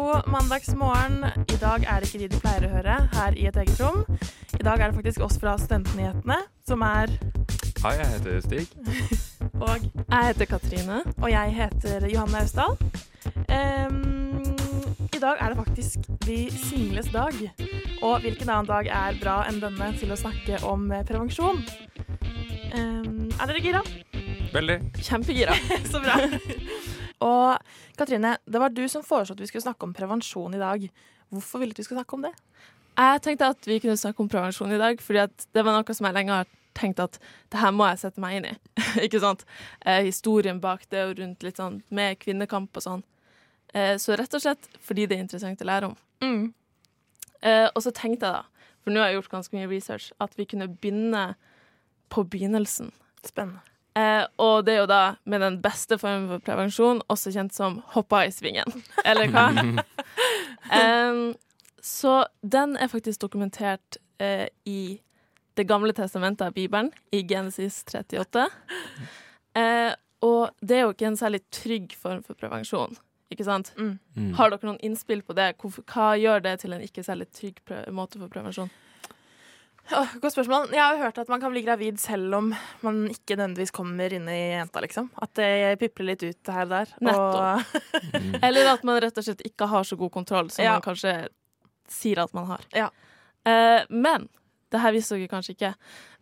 God mandagsmorgen. I dag er det ikke de du pleier å høre her i et eget rom. I dag er det faktisk oss fra Studentnyhetene, som er Hei, jeg heter Stig. Og jeg heter Katrine. Og jeg heter Johanne Austdal. Um, I dag er det faktisk de singles dag. Og hvilken annen dag er bra enn denne til å snakke om eh, prevensjon? Um, er dere gira? Veldig. Kjempegira. Så bra. Og Katrine, det var du som foreslo at vi skulle snakke om prevensjon i dag. Hvorfor ville du vi skulle snakke om det? Jeg tenkte at vi kunne snakke om prevensjon i dag, fordi at det var noe som jeg lenge har tenkt at det her må jeg sette meg inn i. ikke sant? Eh, historien bak det og rundt litt sånn med kvinnekamp og sånn. Eh, så rett og slett fordi det er interessant å lære om. Mm. Eh, og så tenkte jeg da, for nå har jeg gjort ganske mye research, at vi kunne begynne på begynnelsen. Spennende. Eh, og det er jo da med den beste formen for prevensjon, også kjent som hoppa i svingen. Eller hva? Em, så den er faktisk dokumentert eh, i Det gamle testamentet av Bibelen, i Genesis 38. Eh, og det er jo ikke en særlig trygg form for prevensjon, ikke sant? Mm. Mm. Har dere noen innspill på det? Hva gjør det til en ikke særlig trygg måte for prevensjon? Åh, godt spørsmål. Jeg har jo hørt at man kan bli gravid selv om man ikke nødvendigvis kommer inn i jenta, liksom. At det pipler litt ut her og der. Nettopp. Mm. Eller at man rett og slett ikke har så god kontroll som Ja. man kanskje sier at man har. Ja. Eh, men det her visste dere kanskje ikke.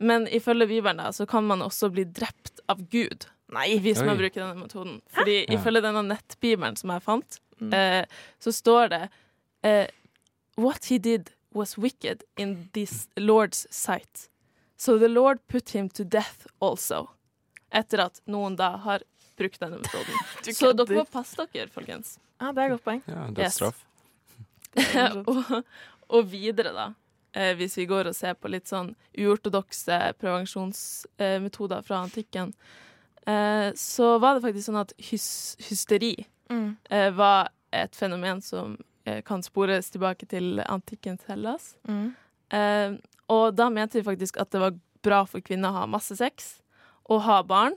Men ifølge Bibelen da, så kan man også bli drept av Gud Nei. hvis man bruker denne metoden. Fordi Ja. ifølge denne nettbibelen som jeg fant, Mm. eh, så står det eh, What he did was wicked in this Lord's sight. So the Lord put him to death also. Etter at noen da har brukt denne metoden. Så dere må passe dere, folkens. Ja, det er et godt poeng. Ja, dødsstraff. og, og videre, da. Eh, hvis vi går og ser på litt sånn uortodokse prevensjonsmetoder fra antikken, eh, så var det faktisk sånn at hys hysteri Mm. eh, var et fenomen som eh, kan spores tilbake til antikkens Hellas. Mm. Eh, og da mente de faktisk at det var bra for kvinner å ha masse sex og ha barn,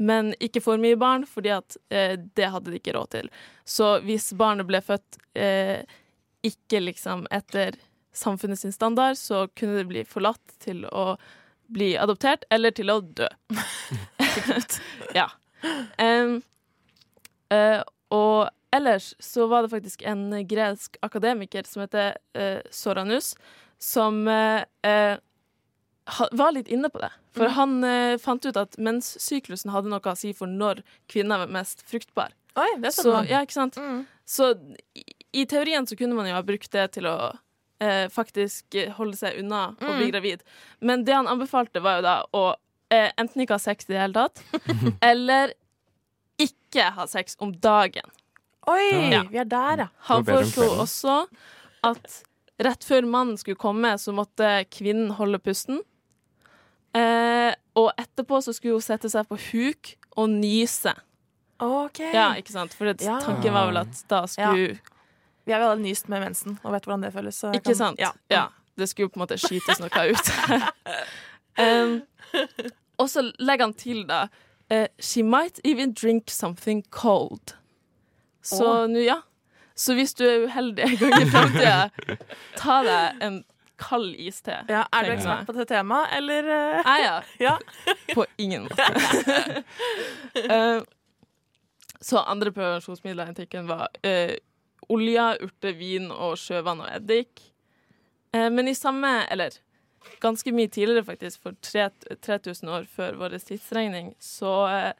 men ikke for mye barn, fordi at eh, det hadde de ikke råd til. Så hvis barnet ble født eh, ikke liksom etter samfunnet sin standard, så kunne det bli forlatt til å bli adoptert eller til å dø. ja. Um, uh, og ellers så var det faktisk en gresk akademiker som heter eh, Soranus, som eh, eh, var litt inne på det. For Mm. han eh, fant ut at menssyklusen hadde noe å si for når kvinner var mest fruktbar. Oi, det Så, spennende. ja, ikke sant? Mm. Så i, i teorien så kunne man jo ha brukt det til å eh, faktisk holde seg unna og bli Mm. gravid. Men det han anbefalte, var jo da å eh, enten ikke ha sex i det hele tatt, eller ikke ha sex om dagen. Oi, Ja. vi er der, ja. Han Og foreslo også at rett før mannen skulle komme, så måtte kvinnen holde pusten. Eh, og etterpå så skulle hun sette seg på huk og nyse. OK. Ja, ikke sant? For det, Ja. tanken var vel at da skulle Vi har jo alle nyst med mensen og vet hvordan det føles. så Ikke kan- sant? Ja. Ja. Det skulle jo på en måte skytes noe ut. um, og så legger han til, da uh, She might even drink something cold. Så nå, ja. Så hvis du er uheldig en gang i framtida, ta deg en kald iste. Ja, er du ekspert på det temaet, eller eh? Nei, ja. Ja. På ingen måte. uh, så andre prevensjonsmidler i antikken var uh, olje, urter, vin og sjøvann og eddik. Uh, men i samme, eller ganske mye tidligere faktisk, for 3000 år før vår tidsregning, så eh,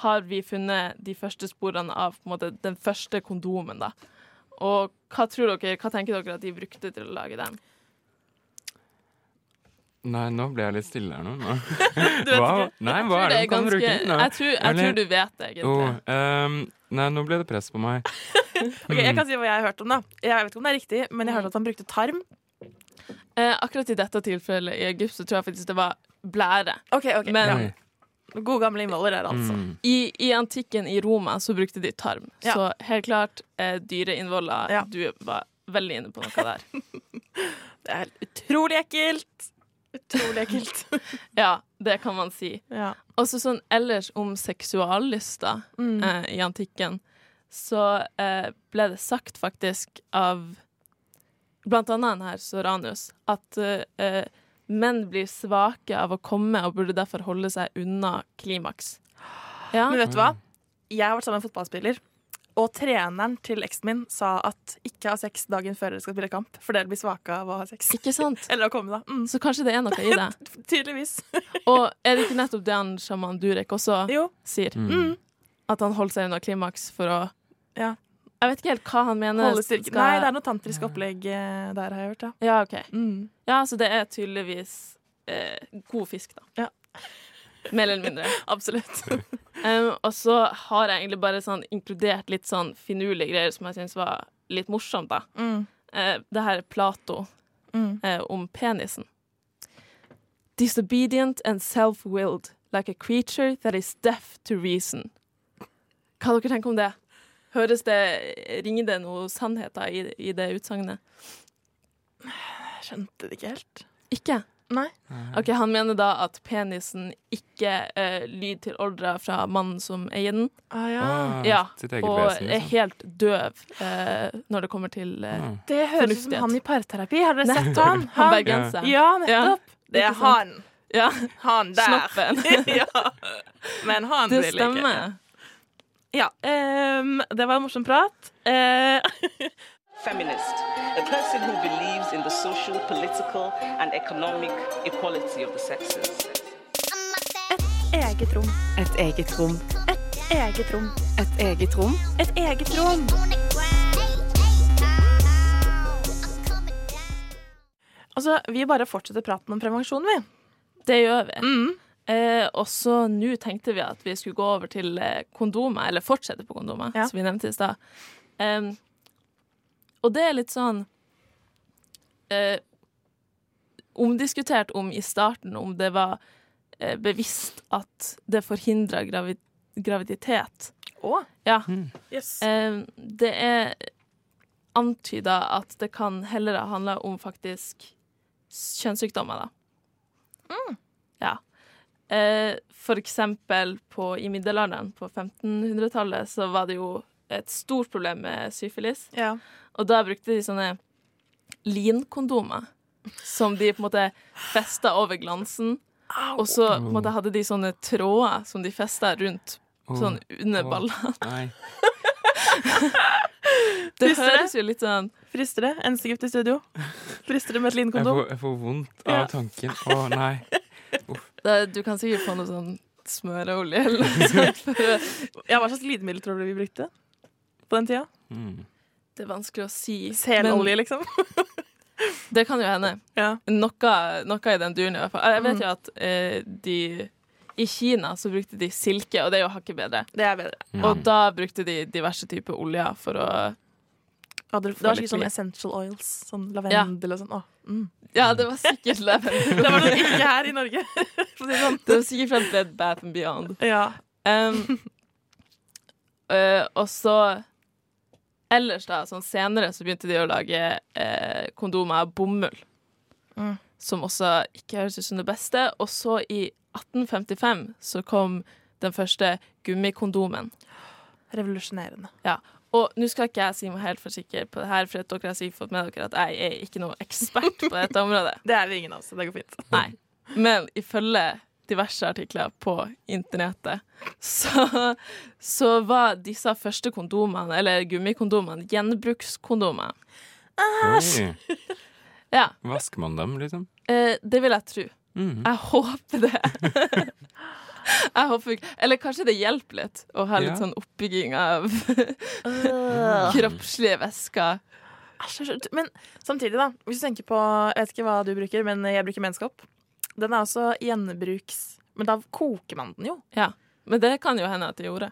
har vi funnet de første sporene av måte, den første kondomen. da. Og hva tror dere, hva tenker dere at de brukte til å lage den? Nei, nå ble jeg litt stille her nå. nå. Du vet ikke? Nei, hva er det de kan ganske- bruke? Nei. Jeg tror, jeg tror du vet det, egentlig. Oh, um, nei, nå ble det press på meg. Ok, Jeg kan si hva jeg har hørt om, da. Jeg vet ikke om det er riktig, men jeg har hørt at han brukte tarm. Eh, akkurat i dette tilfellet i Egypt så tror jeg faktisk det var blære. OK, ok. Men ja. Gode gamle innvoller der, altså. Mm. i, i antikken i Roma så brukte de tarm. Ja. Så helt klart eh, dyreinnvoller. Ja. Du var veldig inne på noe der. Det er utrolig ekkelt. Utrolig ekkelt. ja, det kan man si. ja. Også sånn ellers om seksuallyster Mm. eh, i antikken, så eh, ble det sagt faktisk av blant annet den her Soranius at eh, menn blir svake av å komme og burde derfor holde seg unna klimaks. Ja, Men vet du hva? Jeg har vært sammen med en fotballspiller, og treneren til eksen min sa at ikke ha sex dagen før dere skal spille kamp, for dere blir svake av å ha sex. ikke sant? Eller å komme, da. Mm. Så kanskje det er noe i det. Tydeligvis. Og er det ikke nettopp det han sjaman Durek også Jo. sier? Mm. At han holder seg unna klimaks for å Ja. Jeg vet ikke helt hva han mener. Skal- Nei, det er noe tantrisk opplegg eh, der, har jeg hørt. Ja. Ja, OK. Mm. Ja, så det er tydeligvis eh, god fisk, da. Ja. Mer eller mindre. Absolutt. Um, og så har jeg egentlig bare sånn inkludert litt sånn finurlige greier som jeg syns var litt morsomt, da. Mm. Uh, det her er Plato Mm. uh, om penisen. Disobedient and self-willed, like a creature that is deaf to reason. Hva dere tenker om det? Høres det Ringer det noe sannheter i, i det utsagnet? Jeg skjønte det ikke helt. Ikke? Nei. Ok, Han mener da at penisen ikke uh, lyder til ordre fra mannen som eier den, Ah, ja. Ah, Ja, sitt eget og vesen, er liksom. helt døv uh, når det kommer til uh, Ah. Det høres ut som han i parterapi. Har dere sett han? Han bergenseren. Ja, nettopp. Det er han. Ja, Han der. Snoppen. ja. Men han det vil ikke. stemmer. Ja. Um, det var en morsom prat. Uh, Feminist, a person who believes in the social, political, and economic equality of the sexes. eget rom. Et eget rom. Et Eget rom. Et eget rom. Et eget rom. Altså, Vi bare fortsetter praten om prevensjon, vi. Det gjør vi. Mm. Eh, og så nå tenkte vi at vi skulle gå over til eh, kondomer, eller fortsette på kondomer, Ja. som vi nevnte i stad. Um, og det er litt sånn eh, Omdiskutert om i starten om det var eh, bevisst at det forhindra gravi graviditet. Å, Ja. yes. Eh, det er antyda at det kan heller ha handla om faktisk kjønnssykdommer, da. Ja. Eh, for eksempel på, i middelalderen, på 1500-tallet, så var det jo et stort problem med syfilis. Ja. Og da brukte de sånne linkondomer som de på en måte festa over glansen. Og så på en måte hadde de sånne tråder som de festa rundt Oh. sånn under ballene. Nei. Det Frister det? høres jo litt sånn Frister det? Ensegift i studio? Frister det med et Jeg linkondom? får, jeg får vondt av tanken. Å nei. da, Du kan sikkert få noe sånn smøreolje eller noe sånt. Ja, Hva slags glidemiddel tror du vi brukte på den tida? Mm. det er vanskelig å si. Selolje, liksom? Det kan jo hende. Ja. Noe, noe i den duren i hvert fall. Jeg vet Mm. jo at eh, de I Kina så brukte de silke, og det er jo hakket bedre. Det er bedre. Ja. Og da brukte de diverse typer oljer for å Ja, det, var sikkert sånn essential oils. Sånn lavendel og sånn. Mm. Ja, det var sikkert lavendel. Det var nok ikke her i Norge. Sånn. Det var sikkert fra Bed Bath and Beyond. Ja. Um, uh, og så Ellers, da, sånn senere, så begynte de å lage uh, kondomer av bomull. Mm. Som også ikke høres ut som det beste. Og så i 1855 så kom den første gummikondomen. Revolusjonerende. Og nå skal ikke jeg si meg helt for sikker på det her, for at dere har sikkert fått med dere at jeg er ikke noe ekspert på dette området. Det er vi ingen av oss, så det går fint. Nei. Men ifølge diverse artikler på internettet, så, så var disse første kondomene, eller gummikondomene, gjenbrukskondomer. Æsj! Ja, Vasker man dem, liksom? eh, det vil jeg tro. Mm. Jeg håper det. Jeg håper ikke Eller kanskje det hjelper litt å ha litt sånn oppbygging av kroppslige væsker. Men samtidig, da. Hvis du tenker på Jeg vet ikke hva du bruker, men jeg bruker menskopp. Den er også gjenbruks... Men da koker man den jo. Ja. Men det kan jo hende at de gjorde.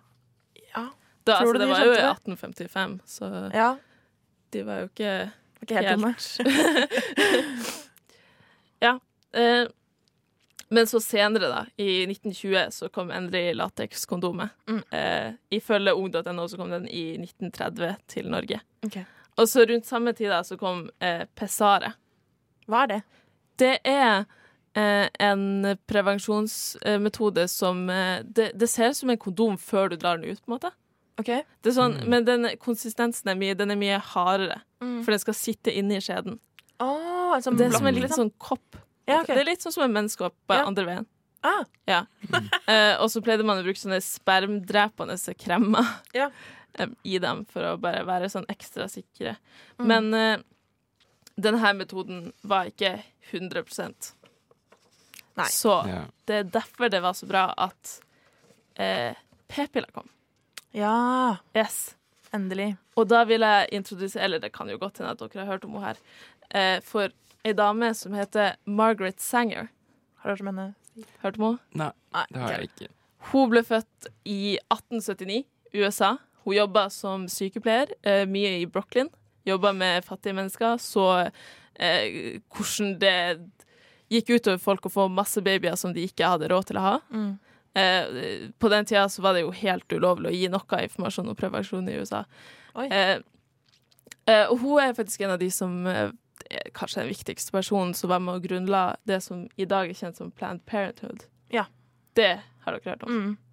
Ja. Da, Tror altså, du det de var jo i 1855, så Ja. de var jo ikke Ikke helt helt. ja. Eh, men så senere, da, i 1920, så kom endelig latekskondomet. Mm. Eh, ifølge ung.no så kom den i 1930 til Norge. Okay. Og så rundt samme tid da, så kom eh, Pessare. Hva er det? Det er eh, en prevensjonsmetode som eh, det, det ser ut som en kondom før du drar den ut, på en måte. OK. Det er sånn, Mm. Men den konsistensen er mye, den er mye hardere, Mm. for den skal sitte inni skjeden. Oh, sånn Det er som en liten liksom. sånn kopp. Ja, okay. Det er litt sånn som en menneskehopp, bare Ja. andre veien. Ah. Ja. uh, og så pleide man å bruke sånne spermdrepende kremmer Ja. um, i dem for å bare være sånn ekstra sikre. Mm. Men uh, denne metoden var ikke 100 Nei. Så Ja. det er derfor det var så bra at uh, p-piller kom. Ja, Yes. Endelig. Og da vil jeg introdusere Eller det kan jo godt hende at dere har hørt om henne her. Eh, for ei dame som heter Margaret Sanger. Har du hørt om henne? Hørt om henne? Nei, det har jeg ikke. Hun ble født i 1879, USA. Hun jobba som sykepleier, eh, mye i Brooklyn. Jobba med fattige mennesker. Så eh, hvordan det gikk utover folk å få masse babyer som de ikke hadde råd til å ha. Mm. Eh, på den tida så var det jo helt ulovlig å gi noe informasjon om prevensjon i USA. Eh, eh, og hun er faktisk en av de som eh, er kanskje den viktigste personen som var med å grunnla det som i dag er kjent som Planned Parenthood. Ja. Det har dere hørt om. Mm.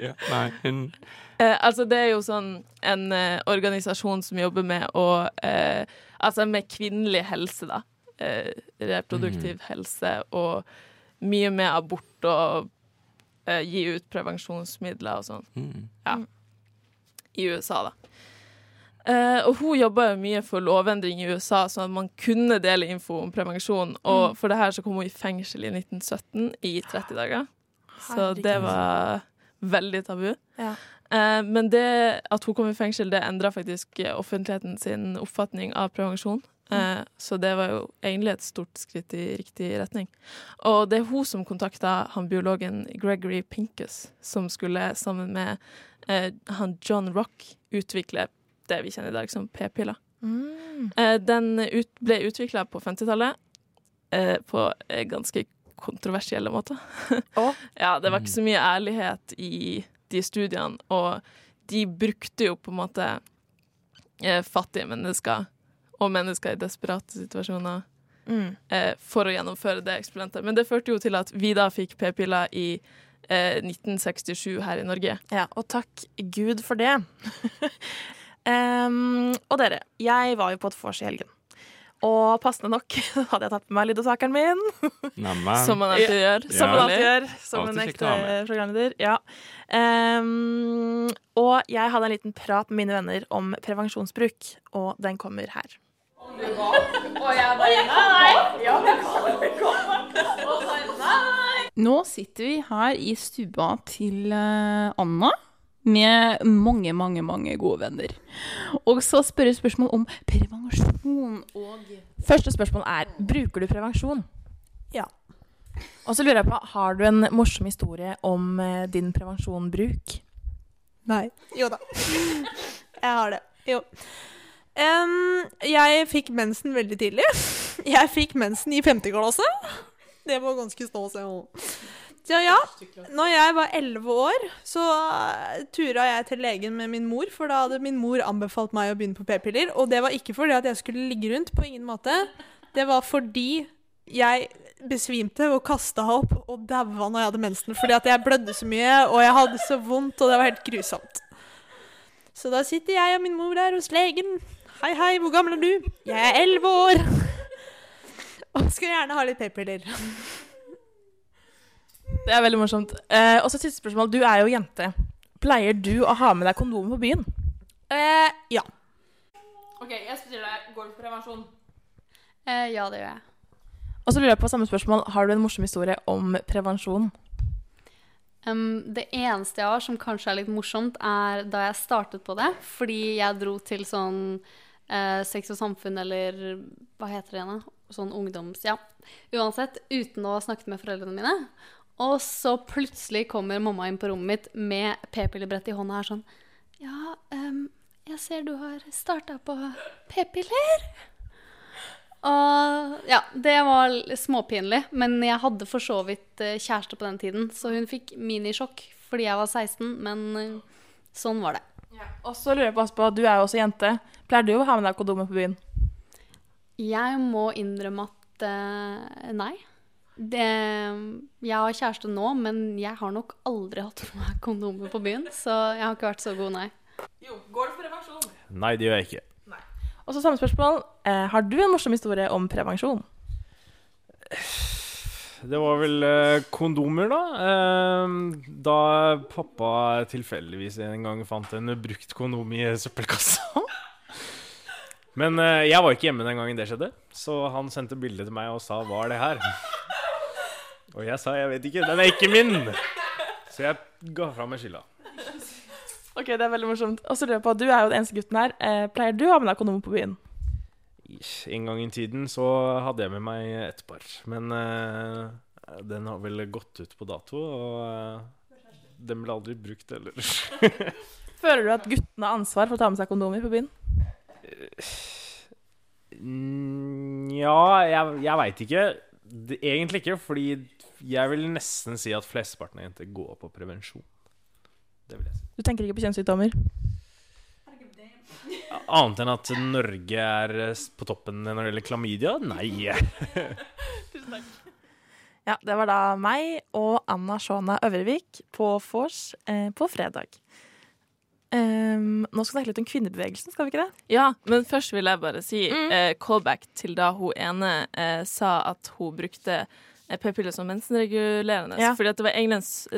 Ja. Nei, hun Eh, altså, det er jo sånn en eh, organisasjon som jobber med å eh, Altså med kvinnelig helse, da. Eh, reproduktiv helse og mye med abort og eh, gi ut prevensjonsmidler og sånn. mm. I USA, da. Eh, og hun jobba jo mye for lovendring i USA, sånn at man kunne dele info om prevensjon. Og for det her så kom hun i fengsel i 1917 i 30 dager. Så det var veldig tabu. Ja. Eh, men det at hun kom i fengsel, det endra faktisk offentligheten sin oppfatning av prevensjon. Eh, så det var jo egentlig et stort skritt i riktig retning. Og det er hun som kontakta han biologen Gregory Pincus, som skulle sammen med eh, han John Rock utvikle det vi kjenner i dag som p-piller. Mm. Eh, den ut, ble utvikla på 50-tallet eh, på ganske kontroversielle måter. Oh. ja, det var ikke så mye ærlighet i de studiene, og de brukte jo på en måte eh, fattige mennesker og mennesker i desperate situasjoner Mm. eh, for å gjennomføre det eksperimentet. Men det førte jo til at vi da fikk p-piller i eh, 1967 her i Norge. Ja, og takk Gud for det. um, og dere, jeg var jo på et vors i helgen. Og passende nok hadde jeg tatt med meg lyddosakeren min. Som man alltid gjør. Som man alltid gjør. Som Alltid en ekte programleder. Ja. Um, og jeg hadde en liten prat med mine venner om prevensjonsbruk, og den kommer her. Nå sitter vi her i stua til eh, Anna med mange, mange, mange gode venner. Og så spørre spørsmål om prevensjon og Første spørsmål er bruker du prevensjon? Ja. Og så lurer jeg på, har du en morsom historie om eh, din prevensjonbruk? Nei. Jo da. Jeg har det. Jo. Em, jeg fikk mensen veldig tidlig. Jeg fikk mensen i femte klasse. Det var ganske se. Så ja, når jeg var elleve år, så uh, tura jeg til legen med min mor, for da hadde min mor anbefalt meg å begynne på p-piller. Og det var ikke fordi at jeg skulle ligge rundt, på ingen måte. Det var fordi jeg besvimte og kasta opp og daua når jeg hadde mensen. Fordi at jeg blødde så mye, og jeg hadde så vondt, og det var helt grusomt. Så da sitter jeg og min mor der hos legen. Hei, hei, hvor gammel er du? Jeg er elleve år. Og skulle gjerne ha litt p-piller. Det er veldig morsomt. Eh, og så siste spørsmål. Du er jo jente. Pleier du å ha med deg kondom på byen? Eh, ja. OK, jeg spør deg, går du for prevensjon? Eh, ja, det gjør jeg. Og så lurer jeg på samme spørsmål. Har du en morsom historie om prevensjon? Um, det eneste jeg har som kanskje er litt morsomt, er da jeg startet på det. Fordi jeg dro til sånn eh, Sex og samfunn eller hva heter det igjen? Sånn ungdoms... Ja. Uansett, uten å ha snakket med foreldrene mine. Og så plutselig kommer mamma inn på rommet mitt med p-pillebrett i hånda her sånn Ja, um, jeg ser du har starta på p-piller. Og ja, det var småpinlig. Men jeg hadde for så vidt eh, kjæreste på den tiden, så hun fikk minisjokk fordi jeg var 16. Men eh, sånn var det. Og så lurer jeg på, Aspa, du er jo også jente. Pleier du å ha med deg kondomer på byen? Jeg må innrømme at uh, nei. Det, jeg har kjæreste nå, men jeg har nok aldri hatt med meg kondomer på byen. Så jeg har ikke vært så god, nei. Jo, går det for prevensjon? Nei, det gjør jeg ikke. Og så samme spørsmål. Eh, har du en morsom historie om prevensjon? Det var vel eh, kondomer, da. Eh, da pappa tilfeldigvis en gang fant en brukt kondom i søppelkassa. Men eh, jeg var ikke hjemme den gangen det skjedde, så han sendte bilde til meg og sa 'hva er det her?' Og jeg sa 'jeg vet ikke, den er ikke min'. Så jeg ga fra meg skylda. Ok, det er veldig morsomt. Og så lurer jeg på, du er jo den eneste gutten her. Eh, pleier du å ha med deg kondomer på byen? En gang i tiden så hadde jeg med meg et par, men uh, den har vel gått ut på dato, og uh, den ble aldri brukt heller. Føler du at guttene har ansvar for å ta med seg kondomer på byen? Nja, ja, jeg, jeg veit ikke. Det, egentlig ikke, fordi jeg vil nesten si at flesteparten av jenter går på prevensjon. Du tenker ikke på kjønnssykdommer? Annet enn at Norge er eh, på toppen når det gjelder klamydia? Nei. Ja, det var da meg og Anna Shona Øvrevik på vors eh, på fredag. Um, nå skal vi snakke litt om kvinnebevegelsen, skal vi ikke det? Ja, men først vil jeg bare si Mm. eh, callback til da hun ene eh, sa at hun brukte p-piller som mensenregulerende. Ja. Fordi at det var,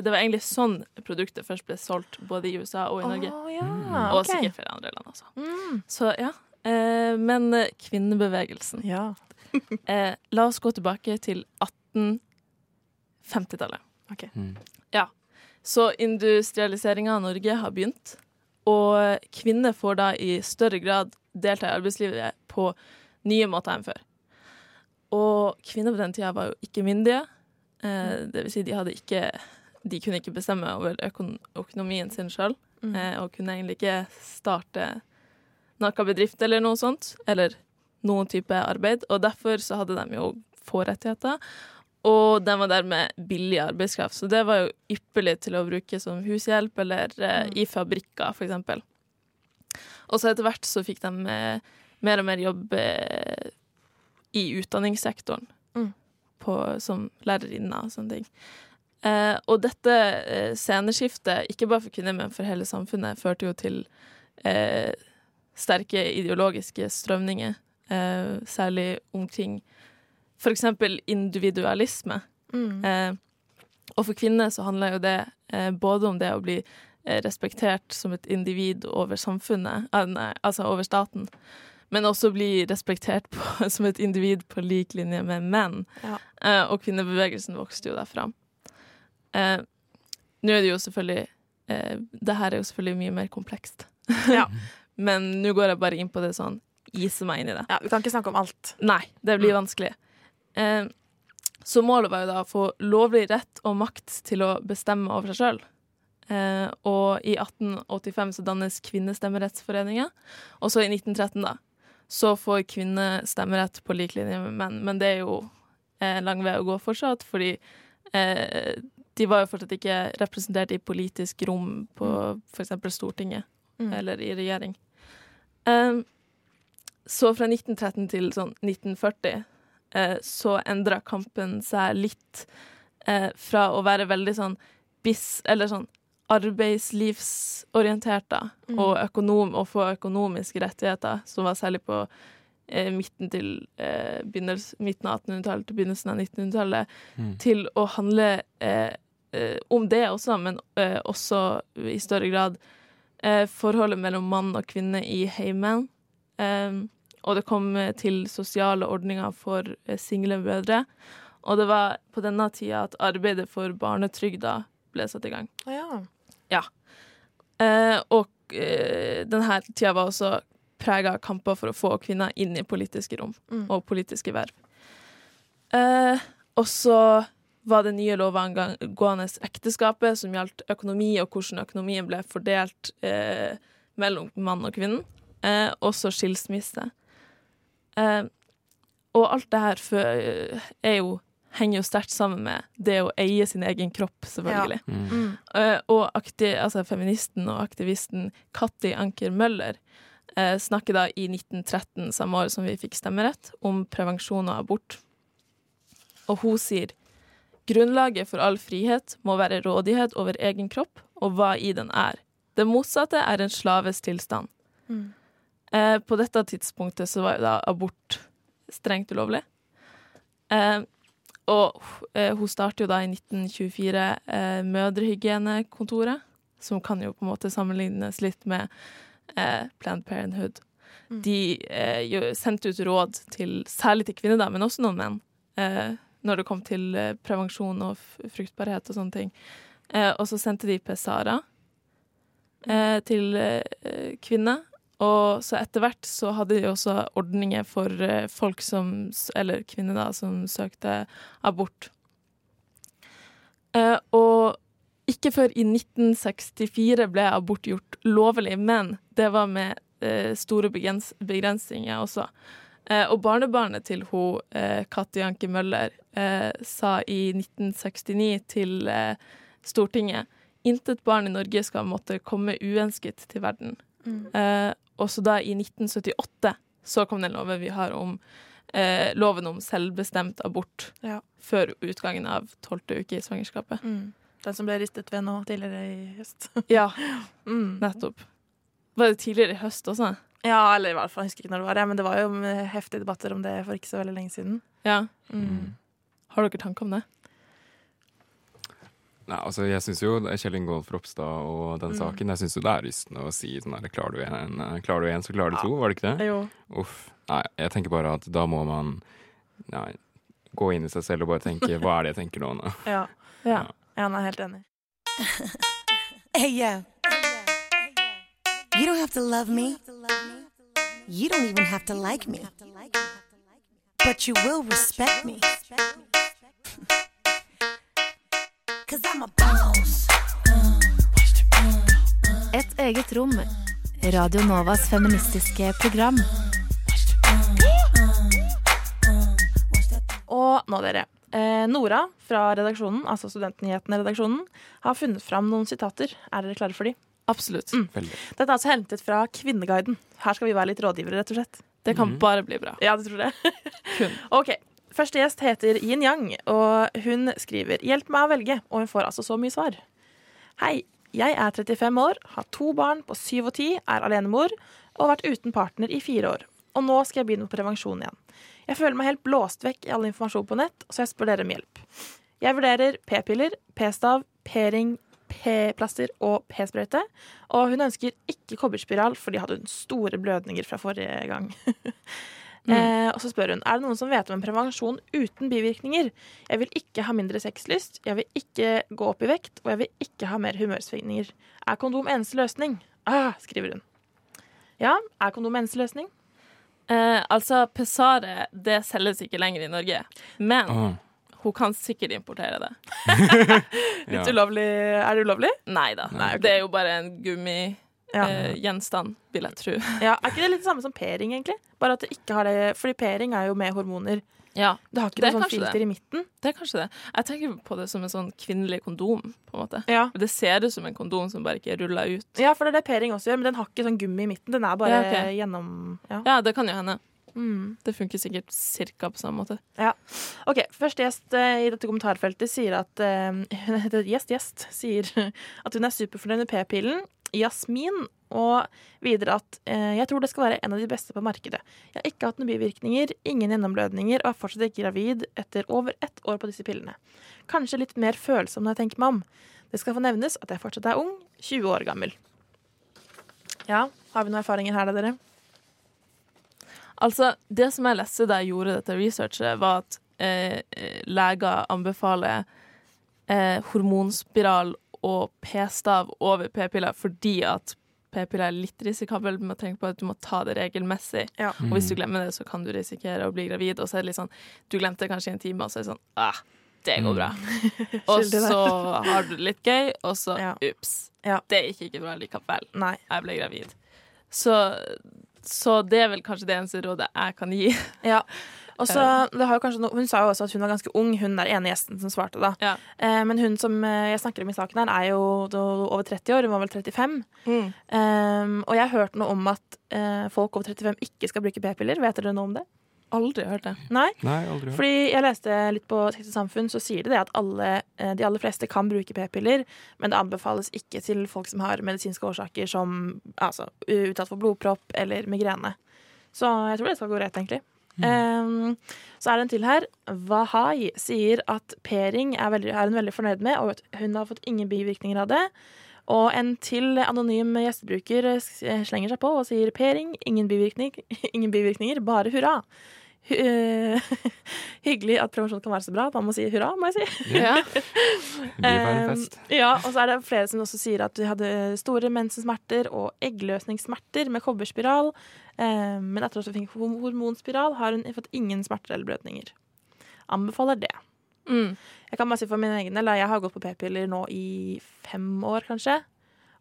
det var egentlig sånn produktet først ble solgt, både i USA og i Norge. Oh, ja, Og ok. sikkert flere andre land også. Mm. Så ja. Eh, men eh, kvinnebevegelsen Ja. eh, La oss gå tilbake til 1850-tallet. Ok. Ja. Så industrialiseringa av Norge har begynt, og kvinner får da i større grad delta i arbeidslivet på nye måter enn før. Og kvinner på den tida var jo ikke myndige. Eh, det vil si, de hadde ikke De kunne ikke bestemme over økon økonomien sin sjøl, Mm. eh, og kunne egentlig ikke starte noen bedrift eller noe sånt, eller noen type arbeid, og derfor så hadde de jo få rettigheter. Og de var dermed billig arbeidskraft, så det var jo ypperlig til å bruke som hushjelp eller eh, i fabrikker, eksempel. Og så etter hvert så fikk de eh, mer og mer jobb eh, i utdanningssektoren, Mm. på, som lærerinne og sånne ting. Eh, og dette eh, sceneskiftet, ikke bare for kvinner, men for hele samfunnet, førte jo til eh, sterke ideologiske strømninger, eh, særlig omkring eksempel individualisme. Mm. Eh, og for kvinner så handler jo det eh, både om det å bli respektert som et individ over samfunnet, altså over staten, men også bli respektert på, som et individ på lik linje med menn. Ja. Eh, og kvinnebevegelsen vokste jo derfra. Eh, Nå er det jo selvfølgelig eh, Det her er jo selvfølgelig mye mer komplekst. Ja. men nå går jeg bare inn på det sånn, ise meg inn i det. ja, Vi kan ikke snakke om alt. Nei, det blir vanskelig. Eh, så målet var jo da å få lovlig rett og makt til å bestemme over seg sjøl. Eh, og i 1885 så dannes Kvinnestemmerettsforeninga. Og så i 1913, da, så får kvinner stemmerett på lik linje med menn. Men det er jo eh, lang vei å gå fortsatt, fordi eh, de var jo fortsatt ikke representert i politisk rom på f.eks. Stortinget Mm. eller i regjering. Um, så fra 1913 til sånn 1940 eh, så endra kampen seg litt eh, fra å være veldig sånn bis, eller sånn arbeidslivsorientert da, Mm. og økonom, og få økonomiske rettigheter, som var særlig på eh, midten, til, eh, midten av 1800-tallet til begynnelsen av 1900-tallet, Mm. til å handle eh, eh, om det også, men eh, også i større grad eh, forholdet mellom mann og kvinne i heimen. Eh, og det kom til sosiale ordninger for eh, single mødre. Og det var på denne tida at arbeidet for barnetrygda ble satt i gang. Å ja. Eh, og eh, denne tida var også prega av kamper for å få kvinner inn i politiske rom Mm. og politiske verv. Eh, og så var det nye lover angående ekteskapet, som gjaldt økonomi, og hvordan økonomien ble fordelt eh, mellom mann og kvinne. Eh, også skilsmisse. Eh, og alt det her er jo, henger jo sterkt sammen med det å eie sin egen kropp, selvfølgelig. Ja. Mm. Uh, og akti, altså, feministen og aktivisten Katti Anker Møller uh, snakker da i 1913, samme år som vi fikk stemmerett, om prevensjon og abort. Og hun sier grunnlaget for all frihet må være rådighet over egen kropp og hva i den er. Det motsatte er en slaves tilstand. Mm. Eh, på dette tidspunktet så var jo da abort strengt ulovlig. Eh, og eh, hun starter jo da i 1924 eh, Mødrehygienekontoret, som kan jo på en måte sammenlignes litt med eh, Planned Parenthood. Mm. De eh, sendte ut råd til, særlig til kvinner, da, men også noen menn, eh, når det kom til eh, prevensjon og fruktbarhet og sånne ting. Eh, og så sendte de Pesara eh, til eh, kvinner. Og så etter hvert så hadde de også ordninger for eh, folk som Eller kvinner, da, som søkte abort. Eh, og ikke før i 1964 ble abort gjort lovlig, men det var med eh, store begrens begrensninger også. Eh, og barnebarnet til hun, eh, Katti Anke Møller eh, sa i 1969 til Stortinget intet barn i Norge skal måtte komme uønsket til verden. Mm. Eh, og så da i 1978 så kom den loven vi har om eh, loven om selvbestemt abort Ja. før utgangen av tolvte uke i svangerskapet. Mm. Den som ble ristet ved nå tidligere i høst. Ja, Mm. nettopp. Var det tidligere i høst også? Ja, eller i hvert fall, jeg husker ikke når det var, ja, men det var jo eh, heftige debatter om det for ikke så veldig lenge siden. Ja. Mm. Har dere tanker om det? Nei, altså Jeg syns jo er Kjell Ingolf Ropstad og den Mm. saken Jeg synes jo det er rystende å si sånn her Klarer du en, klarer du en, så klarer du to. Var det ikke det? Jo. Uff. Nei, jeg tenker bare at da må man nei, gå inn i seg selv og bare tenke hva er det jeg tenker nå? nå? Ja. Ja. Ja, han er helt enig. Hey, yeah. You don't have to love me. You don't even have to like me. But you will respect me. Et eget rom. Radio Novas feministiske program. Og nå, dere. Eh, Nora fra redaksjonen, altså Studentnyhetene-redaksjonen, har funnet fram noen sitater. Er dere klare for de? Absolutt. Mm. Dette er altså hentet fra Kvinneguiden. Her skal vi være litt rådgivere, rett og slett. Det kan bare bli bra. Ja, du tror det? Kun. OK. Første gjest heter Yin Yang, og hun skriver 'Hjelp meg å velge', og hun får altså så mye svar. Hei, jeg er 35 år, har to barn på 7 og 10, er alenemor og har vært uten partner i fire år. Og nå skal jeg begynne på prevensjon igjen. Jeg føler meg helt blåst vekk i all informasjon på nett, så jeg spør dere om hjelp. Jeg vurderer p-piller, p-stav, p-ring, p-plaster og p-sprøyte. Og hun ønsker ikke kobberspiral, for de hadde hun store blødninger fra forrige gang. eh, og så spør hun er det noen som vet om en prevensjon uten bivirkninger. Jeg vil ikke ha mindre sexlyst, jeg vil ikke gå opp i vekt, og jeg vil ikke ha mer humørsvingninger. Er kondom eneste løsning? Ah, skriver hun. Ja, er kondom eneste løsning? Eh, altså, Pesare det selges ikke lenger i Norge, men Åh. hun kan sikkert importere det. Litt Ja. ulovlig. Er det ulovlig? Nei da. Okay. Det er jo bare en gummigjenstand, Ja. eh, gjenstand, vil jeg tro. ja. Er ikke det litt det samme som p-ring, egentlig? Bare at det ikke har det Fordi p-ring er jo med hormoner. Ja, Det har ikke noe sånn filter det. i midten. det er kanskje det. Jeg tenker på det som en sånn kvinnelig kondom, på en måte. Ja. Det ser ut som en kondom som bare ikke er rulla ut. ja, for det er det p-ring også gjør, men den har ikke sånn gummi i midten. Den er bare Ja, okay. gjennom Ja. Ja, det kan jo hende. Mm. Det funker sikkert cirka på samme måte. OK, første gjest eh, i dette kommentarfeltet sier at eh, Hun heter Gjest Gjest. Sier at hun er superfornøyd med p-pillen. Jasmin. Og videre at eh, jeg tror det skal være en av de beste på markedet. Jeg har ikke hatt noen bivirkninger, ingen gjennomblødninger og er fortsatt ikke gravid etter over ett år på disse pillene. Kanskje litt mer følsom når jeg tenker meg om. Det skal få nevnes at jeg fortsatt er ung, 20 år gammel. Ja, har vi noen erfaringer her da, dere? Altså, det som jeg leste da jeg gjorde dette researchet, var at eh, eh, leger anbefaler eh, hormonspiral og p-stav over p-piller fordi at p-piller er litt risikabel. Man tenke på at du må ta det regelmessig. Ja. Og hvis du glemmer det, så kan du risikere å bli gravid. Og så er det litt sånn Du glemte kanskje en time, og så er det sånn ah, det går bra. og så har du det litt gøy, og så Ja. ups. Ja. Det gikk ikke bra likevel. Nei. Jeg ble gravid. Så Så det er vel kanskje det eneste rådet jeg kan gi. Ja. Og så, det har jo no hun sa jo også at hun var ganske ung, hun der ene gjesten som svarte. da eh, Men hun som eh, jeg snakker om i saken, her er jo over 30 år. Hun var vel 35. Mm. Eh, og jeg har hørt noe om at eh, folk over 35 ikke skal bruke p-piller. Vet dere noe om det? Aldri hørt det. Nei? Nei, aldri hørt. Fordi jeg leste litt på Sex og Samfunn, så sier det det at alle, eh, de aller fleste kan bruke p-piller, men det anbefales ikke til folk som har medisinske årsaker som altså, utsatt for blodpropp eller migrene. Så jeg tror det skal gå rett, egentlig. Um, så er det en til her. Wahai sier at Pering er, veldig, er hun veldig fornøyd med, og at hun har fått ingen bivirkninger av det. Og en til anonym gjestebruker eh, slenger seg på og sier Pering, ingen, bivirkning, ingen bivirkninger, bare hurra. Eh, Hyggelig at prevensjon kan være så bra. Man må si hurra, må jeg si. Ja. Um, ja, og så er det flere som også sier at de hadde store mensensmerter og eggløsningssmerter med kobberspiral. Um, men etter at hun fikk hormonspiral, har hun fått ingen smerter eller blødninger. Anbefaler det. Mm. Jeg kan bare si for min egen del, jeg har gått på p-piller nå i fem år, kanskje.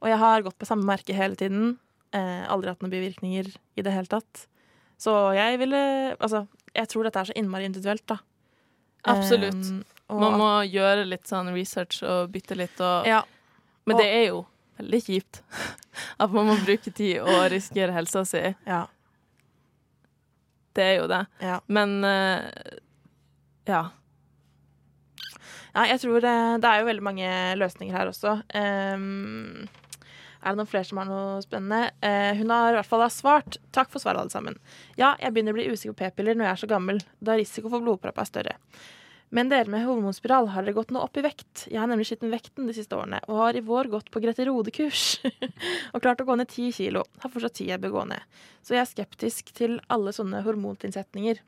Og jeg har gått på samme merke hele tiden. Eh, aldri hatt noen bivirkninger i det hele tatt. Så jeg ville Altså, jeg tror dette er så innmari individuelt, da. Absolutt. Um, Man må gjøre litt sånn research og bytte litt og Ja. Men Og- det er jo veldig kjipt at man må bruke tid og risikere helsa si. Ja. Det er jo det. Ja. Men eh, ja. Ja, jeg tror det, det er jo veldig mange løsninger her også. Um, er det noen flere som har noe spennende? Uh, hun har i hvert fall svart. Takk for svaret, alle sammen. Ja, jeg begynner å bli usikker på p-piller når jeg er så gammel, da risiko for blodpropp er større. Men dere med hormonspiral, har dere gått noe opp i vekt? Jeg har nemlig slitt med vekten de siste årene, og har i vår gått på Grete Rode-kurs. og klart å gå ned ti kilo. Har fortsatt ti jeg bør gå ned. Så jeg er skeptisk til alle sånne hormontilsetninger.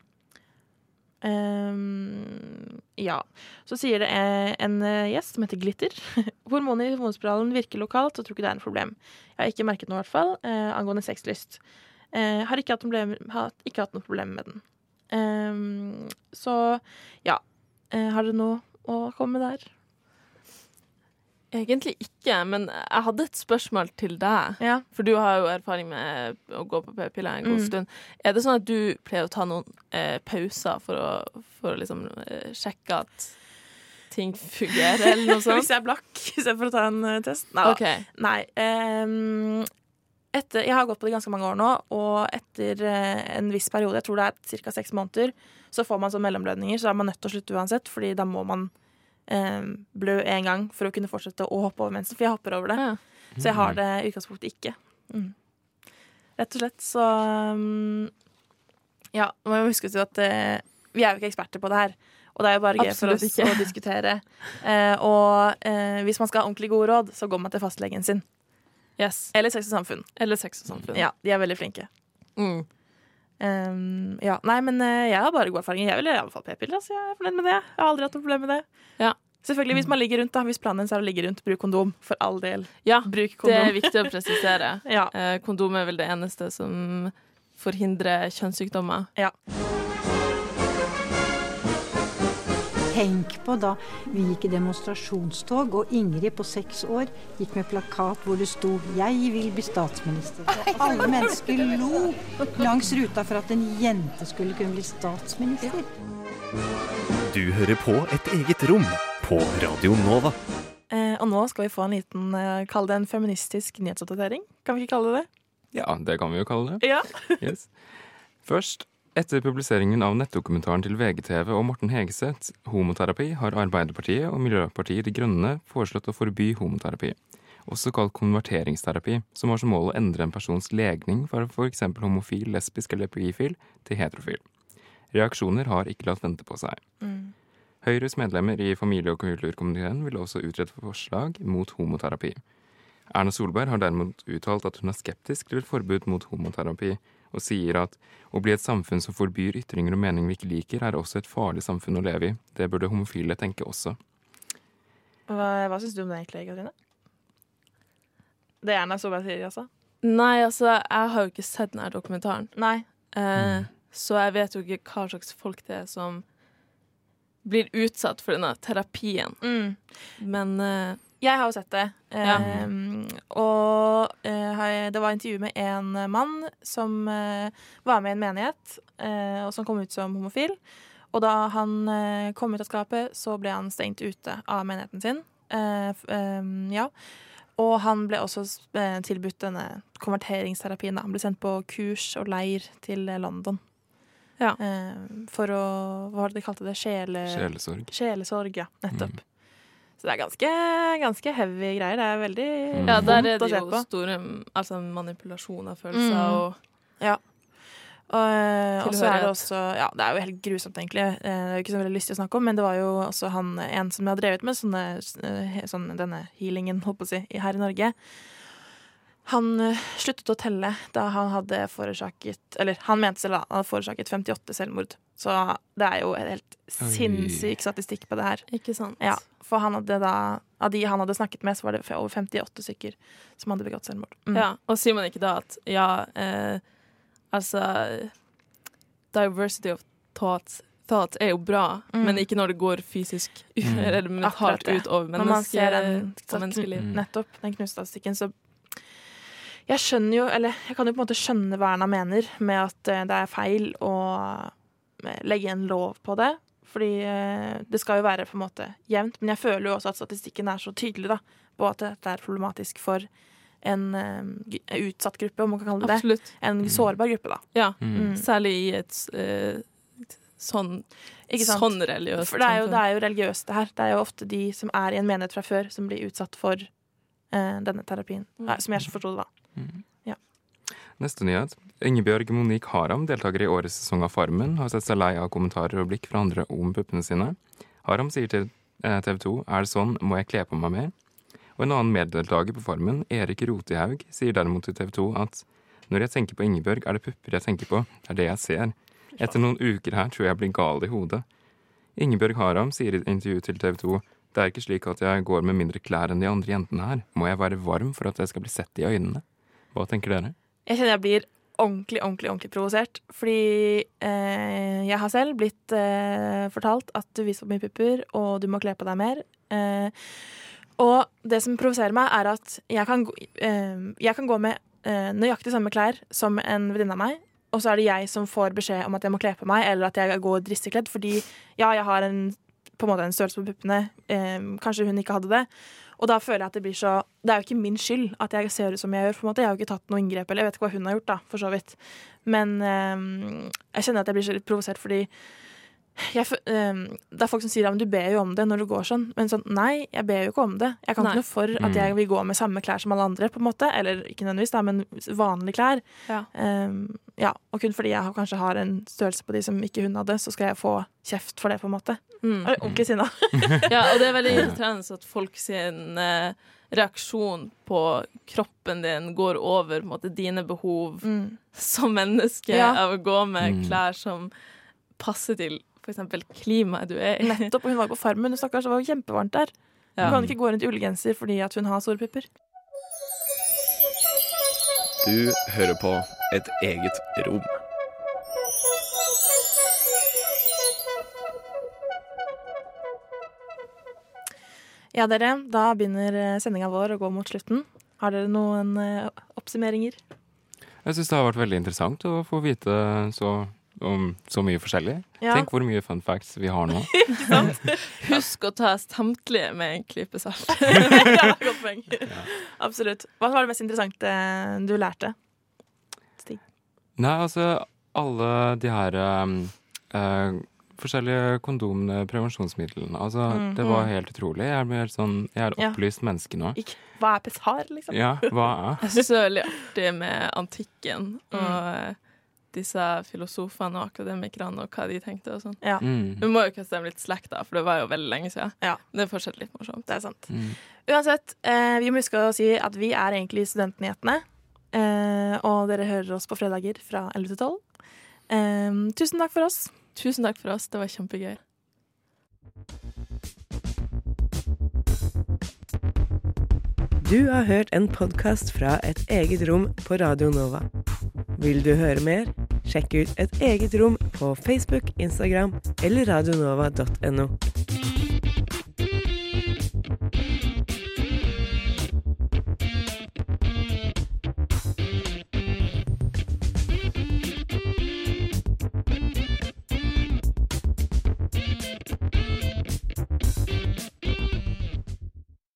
Um, ja. Så sier det eh, en eh, gjest som heter Glitter. Hormoner i hormonspiralen virker lokalt, så tror ikke det er en problem. Jeg har ikke merket noe, i hvert fall, uh, angående sexlyst. Uh, har ikke hatt, problem, har ikke hatt noe problem med den. Um, så ja. Eh, har dere noe å komme med der? Egentlig ikke, men jeg hadde et spørsmål til deg. Ja. For du har jo erfaring med å gå på p-piller en god Mm. stund. Er det sånn at du pleier å ta noen eh, pauser for å, for å liksom eh, sjekke at ting fungerer, eller noe sånt? Hvis jeg er blakk istedenfor å ta en uh, test? Nei. Okay. Nei um, etter, jeg har gått på det ganske mange år nå, og etter uh, en viss periode, jeg tror det er ca. seks måneder, så får man sånn mellomblødninger, så er man nødt til å slutte uansett, fordi da må man eh, blø en gang for å kunne fortsette å hoppe over mensen, for jeg hopper over det. Så jeg har det i utgangspunktet ikke. Mm. Rett og slett, så um, Ja, man må huske at eh, vi er jo ikke eksperter på det her. Og det er jo bare gøy for oss ikke. å diskutere. Eh, og eh, hvis man skal ha ordentlig gode råd, så går man til fastlegen sin. Yes. Eller Sex og Samfunn. Eller Sex og Samfunn. Ja, de er veldig flinke. Mm. Um, ja, nei, men eh, jeg har bare god erfaring. Jeg vil i alle fall p-piller. Altså, jeg er fornøyd med det. Jeg har aldri hatt noe problem med det. Ja. Selvfølgelig hvis man ligger rundt, da. Hvis planen er å ligge rundt, bruk kondom. For all del. Ja, Bruk det er viktig å presisere. Ja. Eh, kondom er vel det eneste som forhindrer kjønnssykdommer. Ja. Tenk på da vi gikk i demonstrasjonstog, og Ingrid på seks år gikk med plakat hvor det sto 'Jeg vil bli statsminister'. Og alle mennesker lo langs ruta for at en jente skulle kunne bli statsminister. Du hører på et eget rom på Radio Nova. Eh, og nå skal vi få en liten, eh, kall det en feministisk nyhetsoppdatering. Kan vi ikke kalle det det? Ja, det kan vi jo kalle det. Ja. Yes. Først, etter publiseringen av nettdokumentaren til VGTV og Morten Hegeseth, 'Homoterapi', har Arbeiderpartiet og Miljøpartiet De Grønne foreslått å forby homoterapi. Også kalt konverteringsterapi, som har som mål å endre en persons legning fra f.eks. homofil, lesbisk eller bifil til heterofil. Reaksjoner har ikke latt vente på seg. Mm. Høyres medlemmer i familie- og kulturkomiteen vil også utrede forslag mot homoterapi. Erna Solberg har derimot uttalt at hun er skeptisk til forbud mot homoterapi, og sier at å bli et samfunn som forbyr ytringer og meninger vi ikke liker, er også et farlig samfunn å leve i. Det burde homofile tenke også. Hva, hva syns du om det egentlig, Katrine? Det er Erna Solberg sier, altså? Nei, altså, jeg har jo ikke sett denne dokumentaren. Nei. Eh, Så jeg vet jo ikke hva slags folk det er som blir utsatt for denne terapien. Mm. Men eh, Jeg har jo sett det. Ja. Um, og eh, det var intervju med en mann som eh, var med i en menighet, eh, og som kom ut som homofil. Og da han eh, kom ut av skapet, så ble han stengt ute av menigheten sin. Eh, f- eh, ja. Og han ble også tilbudt denne konverteringsterapien. Da. Han ble sendt på kurs og leir til London. Eh, for å Hva var det de kalte det? Sjele... Sjelesorg. Sjelesorg, ja. Nettopp. Så det er ganske, ganske heavy greier. Det er veldig Ja, der er det jo på. store altså, manipulasjon av følelser Mm. og Ja. Og, eh, og så er det også Ja, det er jo helt grusomt, egentlig. Eh, Det er jo ikke så veldig lyst til å snakke om, men det var jo også han en som har drevet med sånne, eh, sånn, denne healingen, holdt på å si, her i Norge. Han eh, sluttet å telle da han hadde forårsaket Eller han mente selv han hadde forårsaket 58 selvmord. Så det er jo en helt Oi. sinnssyk statistikk på det her. Ikke sant? Ja, For han hadde da av de han hadde snakket med, så var det over 58 stykker som hadde begått selvmord. Mm. Ja, og sier man ikke da at ja, eh, altså Diversity of thoughts, thoughts er jo bra, Mm. men ikke når det går fysisk Mm. eller mentalt det. ut over Når man ser den, menneske, menneskeliv. Mm. nettopp, den knuststatistikken, så Jeg skjønner jo, eller jeg kan jo på en måte skjønne hva Erna mener med at eh, det er feil å eh, legge en lov på det. Fordi eh, det skal jo være på en måte jevnt. Men jeg føler jo også at statistikken er så tydelig da, på at dette er problematisk for en utsatt gruppe, om man kan kalle det det. Absolutt. En sårbar gruppe, da. Ja, Mm. særlig i et uh, sånn, Ikke sant? sånn religiøst For det er, jo, det er jo religiøst, det her. Det er jo ofte de som er i en menighet fra før, som blir utsatt for eh, denne terapien. Nei, som jeg forsto det, da. Ja. Neste nyhet. Ingebjørg Monique Haram, deltaker i årets sesong av Farmen, har sett seg lei av kommentarer og blikk fra andre om puppene sine. Haram sier til eh, TV 2 er det sånn, må jeg kle på meg mer? Og en annen meddeltaker på Farmen, Erik Rotehaug, sier derimot til TV 2 at når jeg tenker på Ingebjørg, er det pupper jeg tenker på, det er det jeg ser. Etter noen uker her tror jeg blir gal i hodet. Ingebjørg Haram sier i intervju til TV 2 det er ikke slik at jeg går med mindre klær enn de andre jentene her. Må jeg være varm for at jeg skal bli sett i øynene? Hva tenker dere? Jeg kjenner jeg blir ordentlig, ordentlig ordentlig provosert. Fordi eh, jeg har selv blitt eh, fortalt at du viser for mye pupper, og du må kle på deg mer. Eh, og det som provoserer meg, er at jeg kan, eh, jeg kan gå med eh, nøyaktig samme klær som en venninne av meg, og så er det jeg som får beskjed om at jeg må kle på meg, eller at jeg går dristigkledd. fordi ja, jeg har en, på en måte en størrelse på puppene, eh, kanskje hun ikke hadde det. Og da føler jeg at det blir så Det er jo ikke min skyld at jeg ser ut som jeg gjør. på en måte Jeg har jo ikke tatt noe inngrep, eller jeg vet ikke hva hun har gjort, da, for så vidt. Men um, jeg kjenner at jeg blir så litt provosert fordi jeg, eh, det er folk som sier at du ber jo om det når du går sånn. Men sånn, nei, jeg ber jo ikke om det. Jeg kan Nei. ikke noe for at Mm. jeg vil gå med samme klær som alle andre, på en måte. Eller ikke nødvendigvis, da, men vanlige klær. Ja. Eh, ja, Og kun fordi jeg kanskje har en størrelse på de som ikke hun hadde, så skal jeg få kjeft for det, på en måte. Mm. Ordentlig sinna. Ja, og det er veldig irriterende at folk sin eh, reaksjon på kroppen din går over på en måte, dine behov Mm. som menneske Ja. av å gå med Mm. klær som passer til f.eks. klimaet du er i. Nettopp. Og hun var på Farmen, stakkars. Det var jo kjempevarmt der. Ja. Hun kan ikke gå rundt i ullgenser fordi at hun har store pupper. Du hører på Et eget rom. Ja, dere. Da begynner sendinga vår å gå mot slutten. Har dere noen eh, oppsummeringer? Jeg syns det har vært veldig interessant å få vite så, om så mye forskjellig. Ja. Tenk hvor mye fun facts vi har nå. Husk å ta samtlige med en klype salt. ja, godt poeng. Absolutt. Hva var det mest interessante du lærte? Nei, altså alle de her um, eh, forskjellige kondomene, prevensjonsmidlene. Altså, Mm, det var mm. helt utrolig. Jeg er, mer sånn, jeg er Ja. opplyst menneske nå. Ikke, Hva er pessar, liksom? Ja, hva er? Jeg syns det er veldig artig med antikken og Mm. eh, disse filosofene og akademikerne og hva de tenkte og sånn. Ja. Mm. Vi må jo kaste dem litt slack, da, for det var jo veldig lenge siden. Ja. Det er fortsatt litt morsomt. Det er sant. Mm. Uansett, eh, vi må huske å si at vi er egentlig Studentnyhetene. Eh, og dere hører oss på fredager fra 11 til 12. Eh, tusen takk for oss. Tusen takk for oss. Det var kjempegøy. Du har hørt en podkast fra Et eget rom på Radio Nova. Vil du høre mer? Sjekk ut Et eget rom på Facebook, Instagram eller radionova.no.